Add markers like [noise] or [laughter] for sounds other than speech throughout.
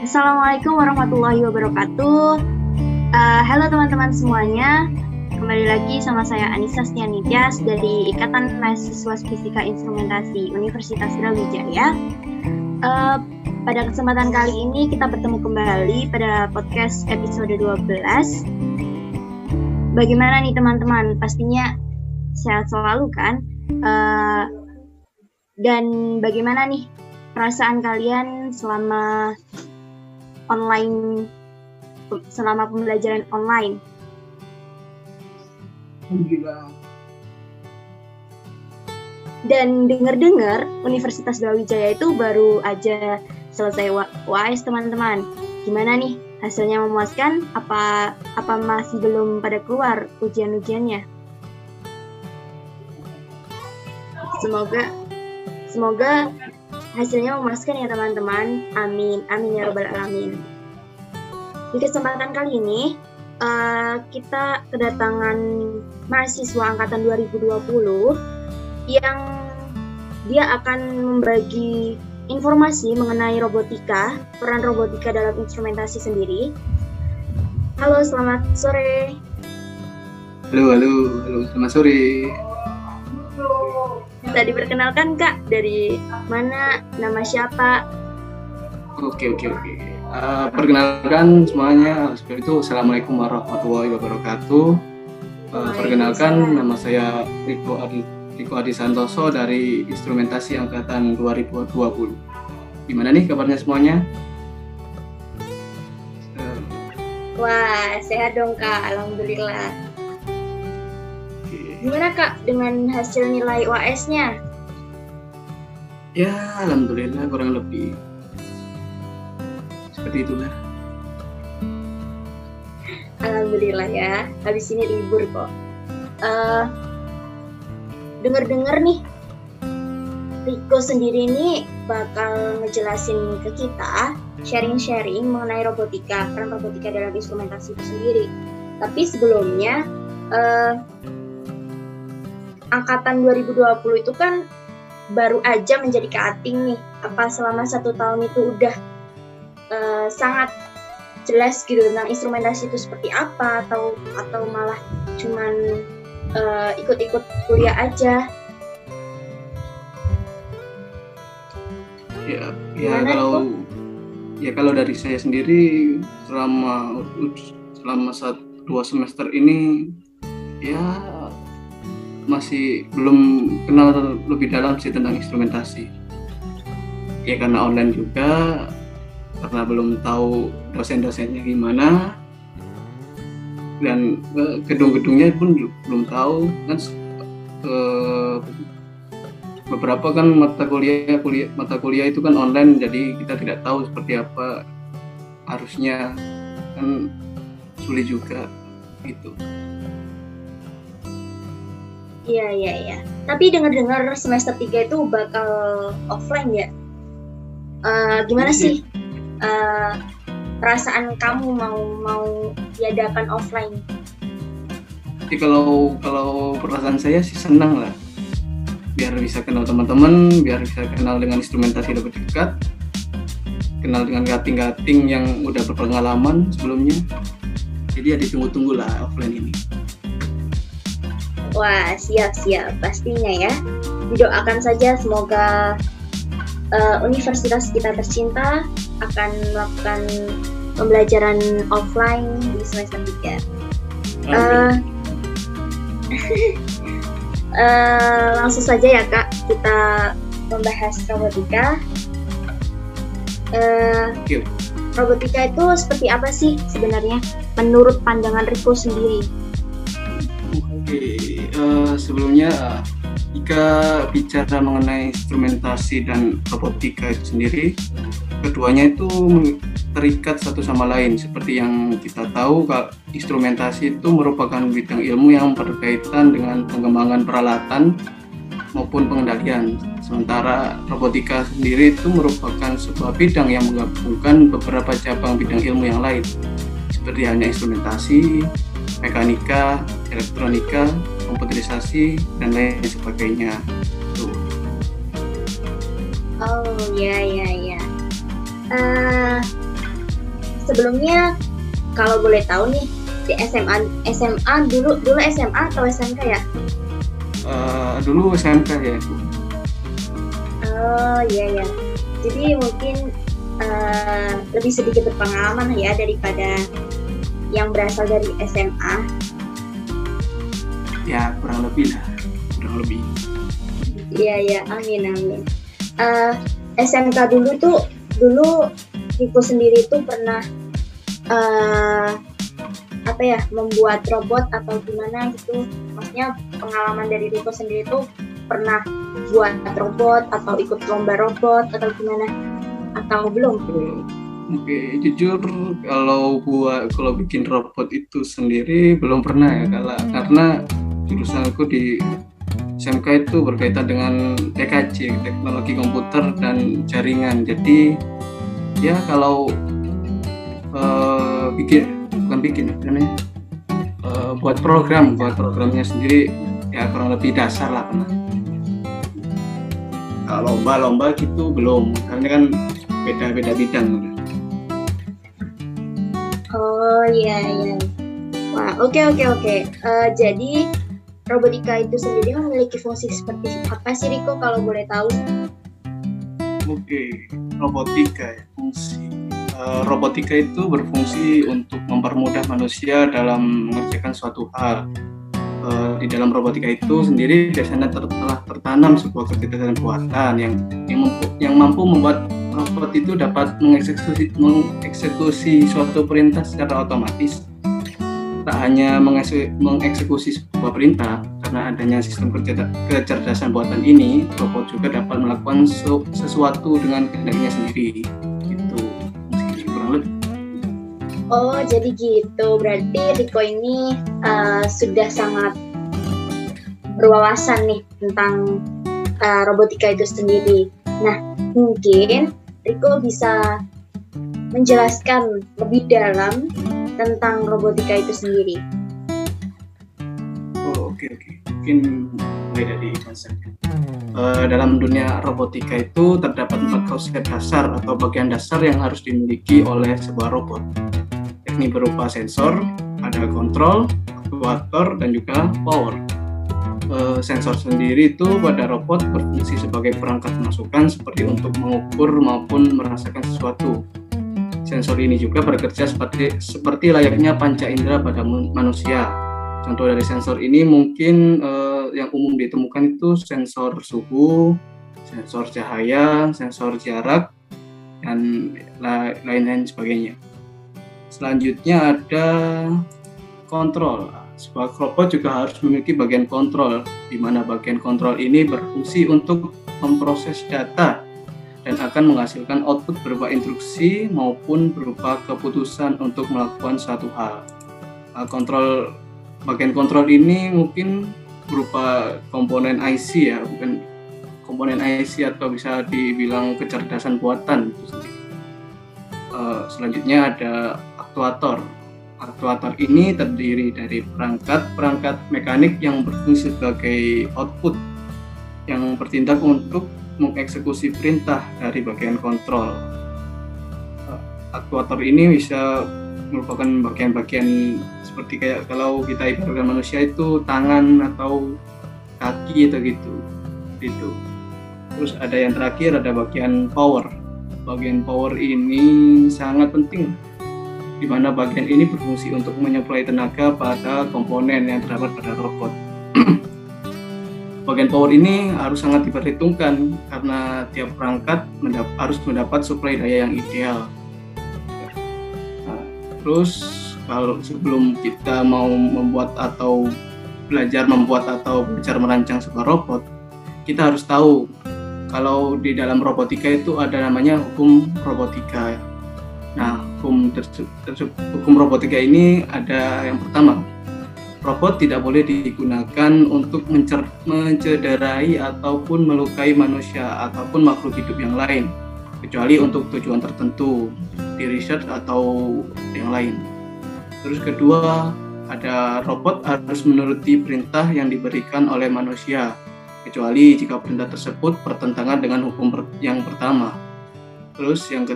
Assalamualaikum warahmatullahi wabarakatuh. Uh, halo teman-teman semuanya, kembali lagi sama saya Anissa Stianityas dari Ikatan Mahasiswa Fisika Instrumentasi Universitas Brawijaya. Uh, pada kesempatan kali ini kita bertemu kembali pada podcast episode 12. Bagaimana nih teman-teman? Pastinya sehat selalu kan? Uh, dan bagaimana nih perasaan kalian selama online selama pembelajaran online? Alhamdulillah. Dan dengar-dengar Universitas Brawijaya itu baru aja selesai UAS teman-teman. Gimana nih hasilnya memuaskan? Apa apa masih belum pada keluar ujian-ujiannya? Semoga semoga hasilnya memuaskan ya teman-teman. Amin, amin ya robbal alamin. Di kesempatan kali ini uh, kita kedatangan mahasiswa angkatan 2020 yang dia akan membagi informasi mengenai robotika, peran robotika dalam instrumentasi sendiri. Halo, selamat sore. Halo, halo, halo, selamat sore. Bisa diperkenalkan Kak dari mana, nama siapa? Oke oke oke. Uh, perkenalkan semuanya seperti itu. Assalamualaikum warahmatullahi wabarakatuh. Uh, perkenalkan nama saya Riko Adi Riko Adi Santoso dari Instrumentasi Angkatan 2020. Gimana nih kabarnya semuanya? Wah, sehat dong Kak. Alhamdulillah. Gimana Kak dengan hasil nilai UAS-nya? Ya, alhamdulillah kurang lebih seperti itulah. Alhamdulillah ya, habis ini libur kok. Uh, Dengar-dengar nih, Riko sendiri ini bakal ngejelasin ke kita sharing-sharing mengenai robotika, peran robotika dalam instrumentasi itu sendiri. Tapi sebelumnya, uh, angkatan 2020 itu kan baru aja menjadi keating nih. Apa selama satu tahun itu udah uh, sangat jelas gitu tentang instrumentasi itu seperti apa atau atau malah cuman uh, ikut-ikut kuliah aja? Ya, ya kalau itu? ya kalau dari saya sendiri selama selama satu dua semester ini ya masih belum kenal lebih dalam sih tentang instrumentasi. Ya karena online juga karena belum tahu dosen-dosennya gimana. Dan eh, gedung-gedungnya pun belum tahu. Kan eh, beberapa kan mata kuliah kuliah mata kuliah itu kan online jadi kita tidak tahu seperti apa harusnya. Kan sulit juga gitu. Iya, iya, iya. Tapi dengar-dengar semester 3 itu bakal offline ya? Uh, gimana iya. sih uh, perasaan kamu mau mau diadakan offline? Jadi kalau kalau perasaan saya sih senang lah, biar bisa kenal teman-teman, biar bisa kenal dengan instrumentasi lebih dekat, kenal dengan gating-gating yang udah berpengalaman sebelumnya. Jadi ya ditunggu-tunggu lah offline ini. Wah, siap-siap pastinya ya. Didoakan saja semoga uh, universitas kita tercinta akan melakukan pembelajaran offline di semester 3. Uh, uh, langsung saja ya kak, kita membahas robotika. Uh, robotika itu seperti apa sih sebenarnya menurut pandangan Riko sendiri? Uh, sebelumnya jika bicara mengenai instrumentasi dan robotika itu sendiri, keduanya itu terikat satu sama lain. Seperti yang kita tahu, instrumentasi itu merupakan bidang ilmu yang berkaitan dengan pengembangan peralatan maupun pengendalian. Sementara robotika sendiri itu merupakan sebuah bidang yang menggabungkan beberapa cabang bidang ilmu yang lain, seperti halnya instrumentasi, mekanika, elektronika, komputerisasi, dan lain sebagainya. Tuh. Oh ya ya ya. Uh, sebelumnya kalau boleh tahu nih di SMA SMA dulu dulu SMA atau SMK ya? Uh, dulu SMK ya. Oh iya ya. Jadi mungkin uh, lebih sedikit berpengalaman ya daripada yang berasal dari SMA. Ya kurang lebih lah, kurang lebih. Iya ya, amin amin. Uh, eh, SMK dulu tuh dulu Riko sendiri tuh pernah uh, apa ya membuat robot atau gimana gitu. Maksudnya pengalaman dari Riko sendiri tuh pernah buat robot atau ikut lomba robot atau gimana? Atau belum? Oke, jujur kalau buat kalau bikin robot itu sendiri belum pernah ya kalau karena jurusanku di SMK itu berkaitan dengan TKJ, teknologi komputer dan jaringan. Jadi ya kalau uh, bikin bukan bikin namanya uh, buat program, buat programnya sendiri ya kurang lebih dasar lah pernah. Kalau lomba-lomba gitu belum, karena kan beda-beda bidang oh iya iya wah oke okay, oke okay, oke okay. uh, jadi robotika itu sendiri memiliki fungsi seperti apa sih Riko kalau boleh tahu? Oke robotika ya fungsi. Uh, robotika itu berfungsi untuk mempermudah manusia dalam mengerjakan suatu hal. Uh, di dalam robotika itu sendiri biasanya ter telah tertanam sebuah kecerdasan buatan yang yang mampu, yang mampu membuat robot itu dapat mengeksekusi, mengeksekusi suatu perintah secara otomatis. Tak hanya mengeksekusi sebuah perintah, karena adanya sistem kecerdasan buatan ini, robot juga dapat melakukan sesuatu dengan kehendaknya sendiri. Itu kurang lebih. Oh, jadi gitu. Berarti Riko ini uh, sudah sangat berwawasan nih tentang uh, robotika itu sendiri. Nah, mungkin Riko bisa menjelaskan lebih dalam tentang robotika itu sendiri. Oh oke okay, oke, okay. mungkin mulai dari konsepnya. Uh, dalam dunia robotika itu terdapat empat konsep dasar atau bagian dasar yang harus dimiliki oleh sebuah robot. Yakni berupa sensor, ada kontrol, aktuator, dan juga power. Eh, sensor sendiri itu pada robot berfungsi sebagai perangkat masukan seperti untuk mengukur maupun merasakan sesuatu. Sensor ini juga bekerja seperti seperti layaknya panca indera pada manusia. Contoh dari sensor ini mungkin uh, yang umum ditemukan itu sensor suhu, sensor cahaya, sensor jarak, dan lain-lain sebagainya. Selanjutnya ada kontrol sebuah robot juga harus memiliki bagian kontrol, di mana bagian kontrol ini berfungsi untuk memproses data dan akan menghasilkan output berupa instruksi maupun berupa keputusan untuk melakukan satu hal. Nah, kontrol bagian kontrol ini mungkin berupa komponen IC ya, bukan komponen IC atau bisa dibilang kecerdasan buatan. Uh, selanjutnya ada aktuator. Aktuator ini terdiri dari perangkat-perangkat mekanik yang berfungsi sebagai output yang bertindak untuk mengeksekusi perintah dari bagian kontrol. Aktuator ini bisa merupakan bagian-bagian seperti kayak kalau kita ibaratkan manusia itu tangan atau kaki atau gitu gitu terus ada yang terakhir ada bagian power bagian power ini sangat penting di mana bagian ini berfungsi untuk menyuplai tenaga pada komponen yang terdapat pada robot. [clears throat] bagian power ini harus sangat diperhitungkan karena tiap perangkat mendap harus mendapat suplai daya yang ideal. Nah, terus kalau sebelum kita mau membuat atau belajar membuat atau belajar merancang sebuah robot, kita harus tahu kalau di dalam robotika itu ada namanya hukum robotika. Nah, hukum hukum robotika ini ada yang pertama robot tidak boleh digunakan untuk mencer mencederai ataupun melukai manusia ataupun makhluk hidup yang lain kecuali untuk tujuan tertentu di research atau yang lain. Terus kedua, ada robot harus menuruti perintah yang diberikan oleh manusia kecuali jika perintah tersebut bertentangan dengan hukum yang pertama. Terus yang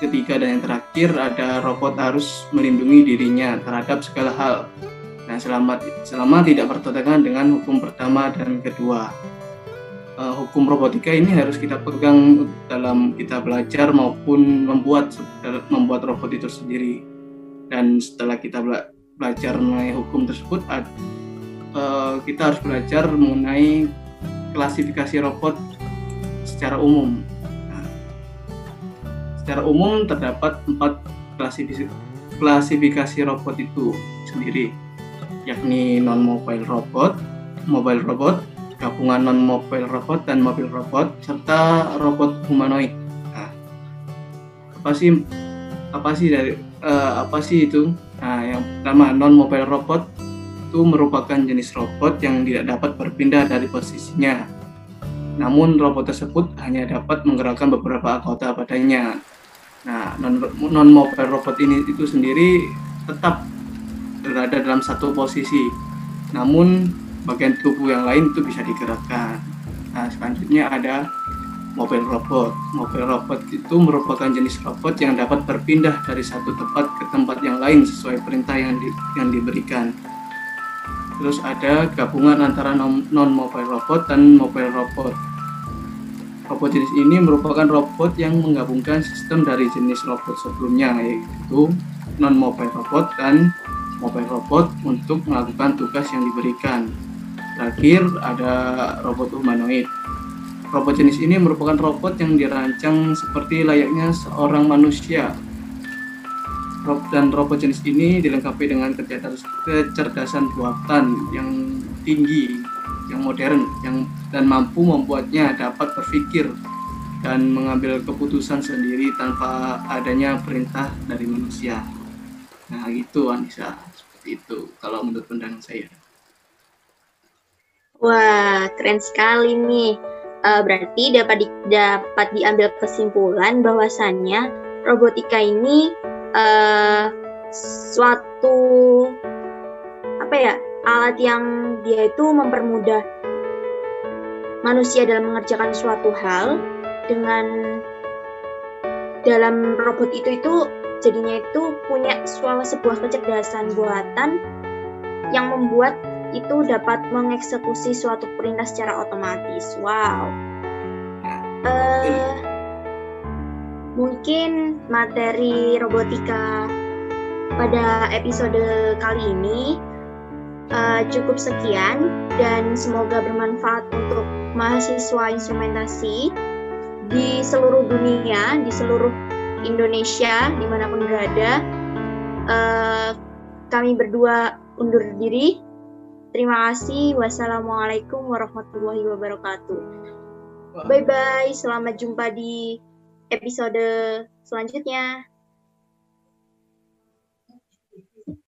ketiga dan yang terakhir ada robot harus melindungi dirinya terhadap segala hal. Nah, selama selama tidak bertentangan dengan hukum pertama dan kedua. Uh, hukum robotika ini harus kita pegang dalam kita belajar maupun membuat membuat robot itu sendiri. Dan setelah kita bela belajar mengenai hukum tersebut, uh, kita harus belajar mengenai klasifikasi robot secara umum secara umum terdapat empat klasifikasi robot itu sendiri, yakni non-mobile robot, mobile robot, gabungan non-mobile robot dan mobile robot, serta robot humanoid. Nah, apa sih apa sih dari uh, apa sih itu? Nah, yang pertama non-mobile robot itu merupakan jenis robot yang tidak dapat berpindah dari posisinya. Namun robot tersebut hanya dapat menggerakkan beberapa anggota badannya Nah, non mobile robot ini itu sendiri tetap berada dalam satu posisi. Namun bagian tubuh yang lain itu bisa digerakkan. Nah, selanjutnya ada mobile robot. Mobile robot itu merupakan jenis robot yang dapat berpindah dari satu tempat ke tempat yang lain sesuai perintah yang di, yang diberikan. Terus ada gabungan antara non mobile robot dan mobile robot Robot jenis ini merupakan robot yang menggabungkan sistem dari jenis robot sebelumnya yaitu non-mobile robot dan mobile robot untuk melakukan tugas yang diberikan. Terakhir ada robot humanoid. Robot jenis ini merupakan robot yang dirancang seperti layaknya seorang manusia. Dan robot jenis ini dilengkapi dengan kecerdasan buatan yang tinggi yang modern yang dan mampu membuatnya dapat berpikir dan mengambil keputusan sendiri tanpa adanya perintah dari manusia. Nah, itu Anissa, seperti itu kalau menurut pandangan saya. Wah, keren sekali nih. Uh, berarti dapat di, dapat diambil kesimpulan bahwasannya robotika ini uh, suatu apa ya alat yang dia itu mempermudah manusia dalam mengerjakan suatu hal dengan dalam robot itu itu jadinya itu punya suatu sebuah kecerdasan buatan yang membuat itu dapat mengeksekusi suatu perintah secara otomatis. Wow. Uh, mungkin materi robotika pada episode kali ini uh, cukup sekian dan semoga bermanfaat untuk mahasiswa instrumentasi di seluruh dunia, di seluruh Indonesia, di mana pun berada. Uh, kami berdua undur diri. Terima kasih. Wassalamualaikum warahmatullahi wabarakatuh. Bye bye. Selamat jumpa di episode selanjutnya.